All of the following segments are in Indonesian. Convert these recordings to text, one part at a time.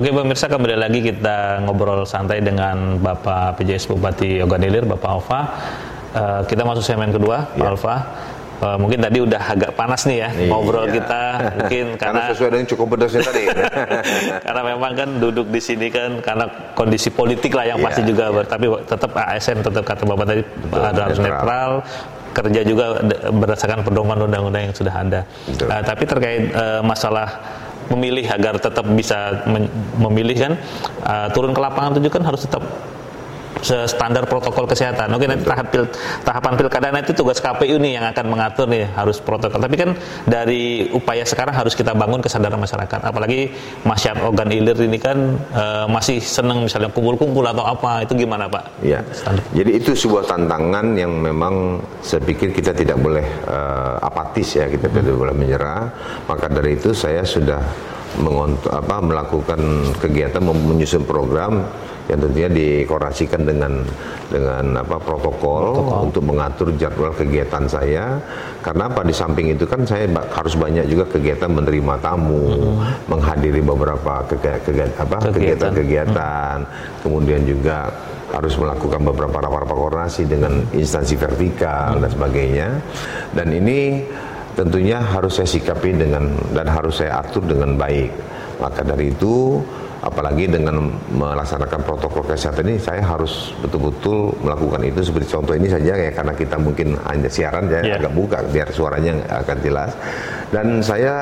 Oke pemirsa kembali lagi kita ngobrol santai dengan Bapak PJS Bupati Oganilir, Bapak Alfa. Uh, kita masuk segmen kedua, Pak ya. Alfa. Uh, mungkin tadi udah agak panas nih ya iya. ngobrol kita mungkin karena, karena sesuai dengan cukup pedasnya tadi karena memang kan duduk di sini kan karena kondisi politik lah yang iya, pasti juga iya. tapi tetap ASN tetap kata bapak tadi Betul, ada harus netral. netral kerja juga berdasarkan pedoman undang-undang yang sudah ada uh, tapi terkait uh, masalah memilih agar tetap bisa memilih kan uh, turun ke lapangan itu kan harus tetap standar protokol kesehatan. Oke, nanti tahap pil, tahapan pilkada nanti tugas KPU nih yang akan mengatur nih harus protokol. Tapi kan dari upaya sekarang harus kita bangun kesadaran masyarakat. Apalagi masyarakat organ ilir ini kan uh, masih senang misalnya kumpul-kumpul atau apa. Itu gimana Pak? Ya. Jadi itu sebuah tantangan yang memang saya pikir kita tidak boleh uh, apatis ya, kita hmm. tidak boleh menyerah. Maka dari itu saya sudah mengontok, apa, melakukan kegiatan menyusun program yang tentunya dikoordinasikan dengan dengan apa protokol, protokol untuk mengatur jadwal kegiatan saya karena apa di samping itu kan saya harus banyak juga kegiatan menerima tamu hmm. menghadiri beberapa kegiatan-kegiatan hmm. kemudian juga harus melakukan beberapa rapat-rapat koordinasi dengan instansi vertikal hmm. dan sebagainya dan ini tentunya harus saya sikapi dengan dan harus saya atur dengan baik maka dari itu apalagi dengan melaksanakan protokol kesehatan ini saya harus betul-betul melakukan itu seperti contoh ini saja ya karena kita mungkin hanya siaran ya yeah. agak buka biar suaranya akan jelas dan saya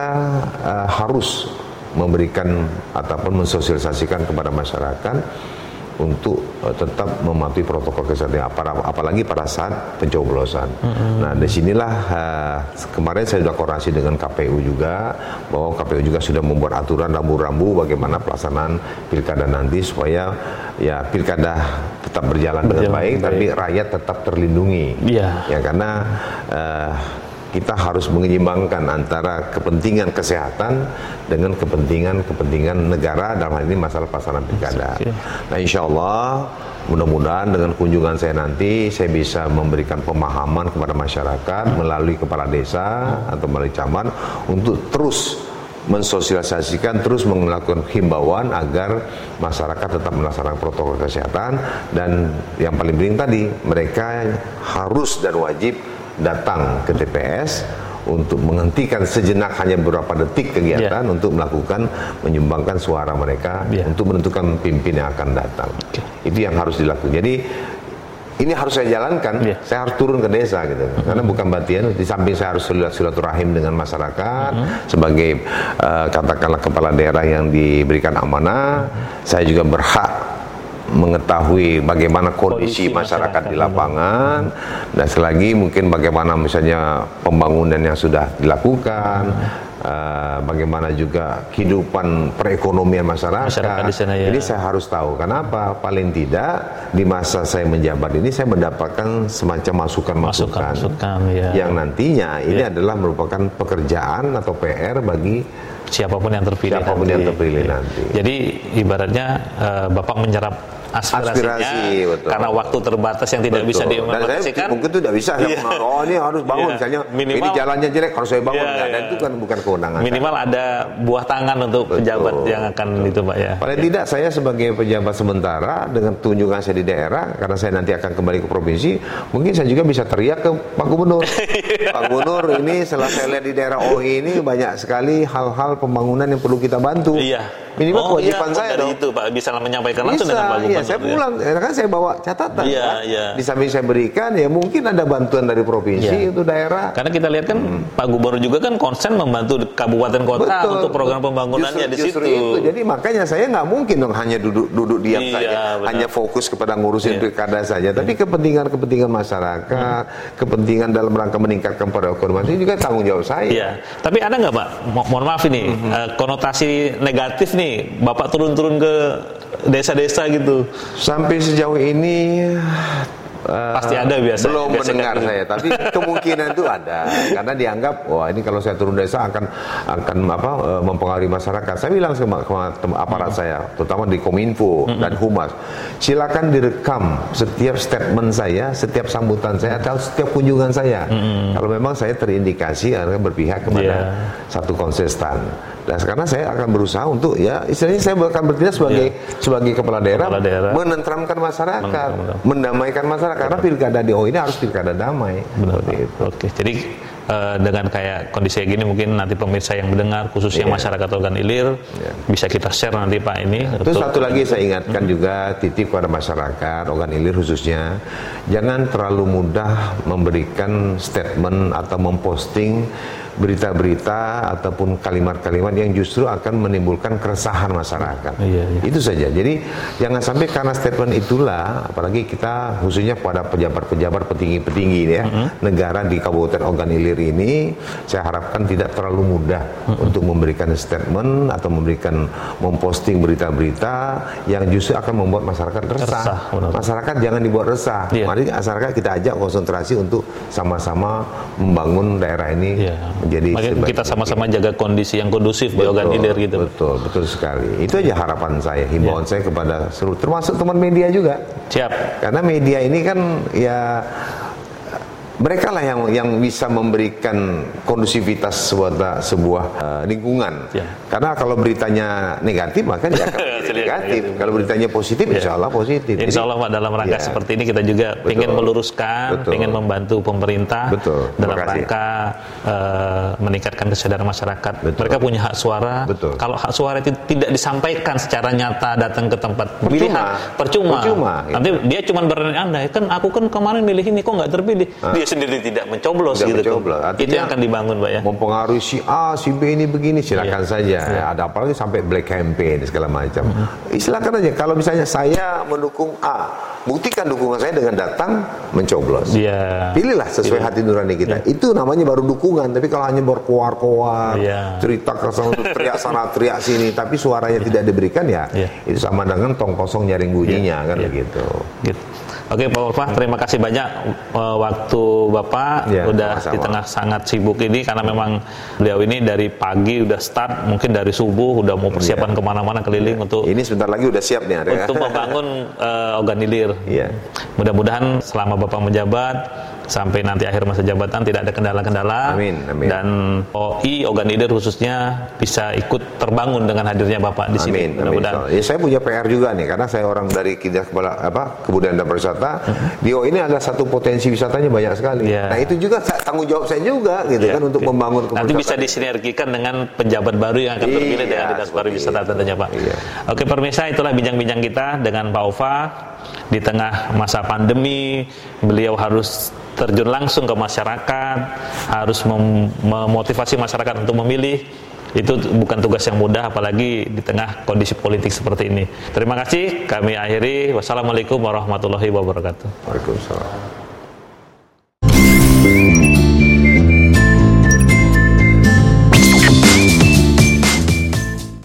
uh, harus memberikan ataupun mensosialisasikan kepada masyarakat untuk uh, tetap mematuhi protokol kesehatan apalagi pada saat pencoblosan. Mm-hmm. Nah, di sinilah uh, kemarin saya sudah koordinasi dengan KPU juga bahwa KPU juga sudah membuat aturan rambu-rambu bagaimana pelaksanaan pilkada nanti supaya ya pilkada tetap berjalan, berjalan dengan baik, baik, tapi rakyat tetap terlindungi. Yeah. Ya karena uh, kita harus menyeimbangkan antara kepentingan kesehatan dengan kepentingan-kepentingan negara dalam hal ini masalah pasangan pilkada. Nah, insya Allah mudah-mudahan dengan kunjungan saya nanti saya bisa memberikan pemahaman kepada masyarakat melalui kepala desa atau melalui camat untuk terus mensosialisasikan terus melakukan himbauan agar masyarakat tetap melaksanakan protokol kesehatan dan yang paling penting tadi mereka harus dan wajib datang ke TPS untuk menghentikan sejenak hanya beberapa detik kegiatan yeah. untuk melakukan menyumbangkan suara mereka yeah. untuk menentukan pimpin yang akan datang. Okay. Itu yang harus dilakukan. Jadi ini harus saya jalankan. Yeah. Saya harus turun ke desa gitu. Mm -hmm. Karena bukan batian di samping saya harus silaturahim dengan masyarakat mm -hmm. sebagai uh, katakanlah kepala daerah yang diberikan amanah, mm -hmm. saya juga berhak mengetahui bagaimana kondisi, kondisi masyarakat, masyarakat di lapangan hmm. dan selagi mungkin bagaimana misalnya pembangunan yang sudah dilakukan hmm. Uh, bagaimana juga kehidupan perekonomian masyarakat. masyarakat di sana, ya. Jadi saya harus tahu kenapa paling tidak di masa saya menjabat ini saya mendapatkan semacam masukan-masukan ya. yang nantinya ini ya. adalah merupakan pekerjaan atau PR bagi siapa pun yang terpilih siapa pun nanti. yang terpilih ya. nanti. Jadi ibaratnya uh, Bapak menyerap aspirasinya Aspirasi, betul. karena waktu terbatas yang tidak betul. bisa diimplementasikan mungkin itu tidak bisa iya. oh ini harus bangun iya. misalnya minimal, ini jalannya jelek harus saya bangun iya. dan itu kan bukan kewenangan minimal kan. ada buah tangan untuk betul. pejabat yang akan betul. itu pak ya paling ya. tidak saya sebagai pejabat sementara dengan tunjungan saya di daerah karena saya nanti akan kembali ke provinsi mungkin saya juga bisa teriak ke Pak Gubernur Pak Gubernur ini setelah saya lihat di daerah OI ini banyak sekali hal-hal pembangunan yang perlu kita bantu. Iya minimal oh, kewajiban iya, saya dari dong. itu Pak bisa menyampaikan langsung bisa, dengan Pak. Iya, saya pulang, ya. kan saya bawa catatan iya, kan. Iya. Di samping saya berikan ya mungkin ada bantuan dari provinsi iya. itu daerah. Karena kita lihat kan hmm. Pak Gubernur juga kan konsen membantu kabupaten kota Betul. untuk program pembangunannya justru, di justru situ. Itu. Jadi makanya saya nggak mungkin dong hanya duduk duduk diam iya, saja, benar. hanya fokus kepada ngurusin iya. pilkada saja. Tapi iya. kepentingan-kepentingan masyarakat, hmm. kepentingan dalam rangka meningkatkan perekonomian ini juga tanggung jawab saya. Iya. Tapi ada nggak Pak? Mo mohon maaf ini hmm. uh, konotasi negatif nih, Bapak turun turun-turun ke desa-desa gitu? Sampai sejauh ini Uh, Pasti ada biasa. Belum biasa mendengar kan. saya, tapi kemungkinan itu ada karena dianggap wah ini kalau saya turun desa akan akan apa uh, mempengaruhi masyarakat. Saya bilang sama, sama aparat hmm. saya, terutama di Kominfo hmm. dan Humas, silakan direkam setiap statement saya, setiap sambutan saya atau setiap kunjungan saya. Hmm. Kalau memang saya terindikasi akan berpihak kepada yeah. satu konsisten. Nah, sekarang saya akan berusaha untuk ya istilahnya saya akan bertindak sebagai yeah. sebagai kepala daerah, kepala daerah menentramkan masyarakat, mendamaikan masyarakat karena pilkada di ini harus pilkada damai. Benar. Itu. Oke, jadi uh, dengan kayak kondisi kayak gini mungkin nanti pemirsa yang mendengar khususnya yeah. masyarakat organ ilir yeah. bisa kita share nanti Pak ini. Yeah. Terus satu lagi saya ingatkan hmm. juga titip kepada masyarakat organ ilir khususnya jangan terlalu mudah memberikan statement atau memposting berita-berita ataupun kalimat-kalimat yang justru akan menimbulkan keresahan masyarakat. Iya, iya. Itu saja. Jadi jangan sampai karena statement itulah, apalagi kita khususnya pada pejabat-pejabat petinggi-petinggi ya mm -hmm. negara di Kabupaten Ogan Ilir ini, saya harapkan tidak terlalu mudah mm -hmm. untuk memberikan statement atau memberikan memposting berita-berita yang justru akan membuat masyarakat resah. resah masyarakat jangan dibuat resah. Iya. Mari masyarakat kita ajak konsentrasi untuk sama-sama membangun daerah ini. Iya jadi kita sama-sama jaga kondisi yang kondusif betul, di organ hilir gitu. Betul, betul sekali. Itu aja harapan saya, himbauan ya. saya kepada seluruh termasuk teman media juga. Siap. Karena media ini kan ya mereka lah yang yang bisa memberikan kondusivitas sebuah sebuah uh, lingkungan. Ya. Karena kalau beritanya negatif maka dia akan negatif. Kalau beritanya positif, ya. insya Allah positif. Insya Allah Pak dalam rangka ya. seperti ini kita juga Betul. ingin meluruskan, Betul. ingin membantu pemerintah Betul. dalam rangka uh, meningkatkan kesadaran masyarakat. Betul. Mereka punya hak suara. Betul. Kalau hak suara itu tidak disampaikan secara nyata datang ke tempat pemilihan, percuma. percuma. Nanti gitu. dia cuma berandai kan aku kan kemarin milih ini kok nggak terpilih. Nah. Dia sendiri tidak mencoblos tidak gitu. Mencoblos. itu yang akan dibangun, Pak ya. Mempengaruhi si A, si B ini begini, silakan iya. saja. Iya. Ada apalagi sampai black campaign segala macam. Mm -hmm. Silakan aja. Kalau misalnya saya mendukung A, buktikan dukungan saya dengan datang mencoblos. Iya. Pilihlah sesuai hati nurani kita. Iya. Itu namanya baru dukungan. Tapi kalau hanya berkoar-koar, iya. cerita ke sana teriak sana teriak sini, tapi suaranya iya. tidak diberikan ya, iya. itu sama dengan tong kosong nyaring bunyinya iya. kan iya. begitu. Gitu. Oke Pak Ulfa, terima kasih banyak uh, waktu Bapak ya, udah sama-sama. di tengah sangat sibuk ini karena memang beliau ini dari pagi udah start, mungkin dari subuh udah mau persiapan ya. ke mana-mana keliling ya. untuk ini sebentar lagi udah siap nih untuk membangun uh, organilir. Ya. Mudah-mudahan selama Bapak menjabat sampai nanti akhir masa jabatan tidak ada kendala-kendala amin, amin. dan OI organ leader khususnya bisa ikut terbangun dengan hadirnya Bapak di sini. Mudah-mudahan. Ya, saya punya PR juga nih karena saya orang dari Kidas Kepala apa Kebudayaan dan Pariwisata. Di OI ini ada satu potensi wisatanya banyak sekali. Yeah. Nah, itu juga tanggung jawab saya juga gitu yeah. kan untuk okay. membangun Nanti bisa disinergikan dengan penjabat baru yang akan terpilih iya, dengan Dinas Pariwisata tentunya Pak. Iya. Oke, pemirsa itulah bincang-bincang kita dengan Pak Ova di tengah masa pandemi beliau harus terjun langsung ke masyarakat, harus memotivasi masyarakat untuk memilih. Itu bukan tugas yang mudah apalagi di tengah kondisi politik seperti ini. Terima kasih, kami akhiri. Wassalamualaikum warahmatullahi wabarakatuh. Waalaikumsalam.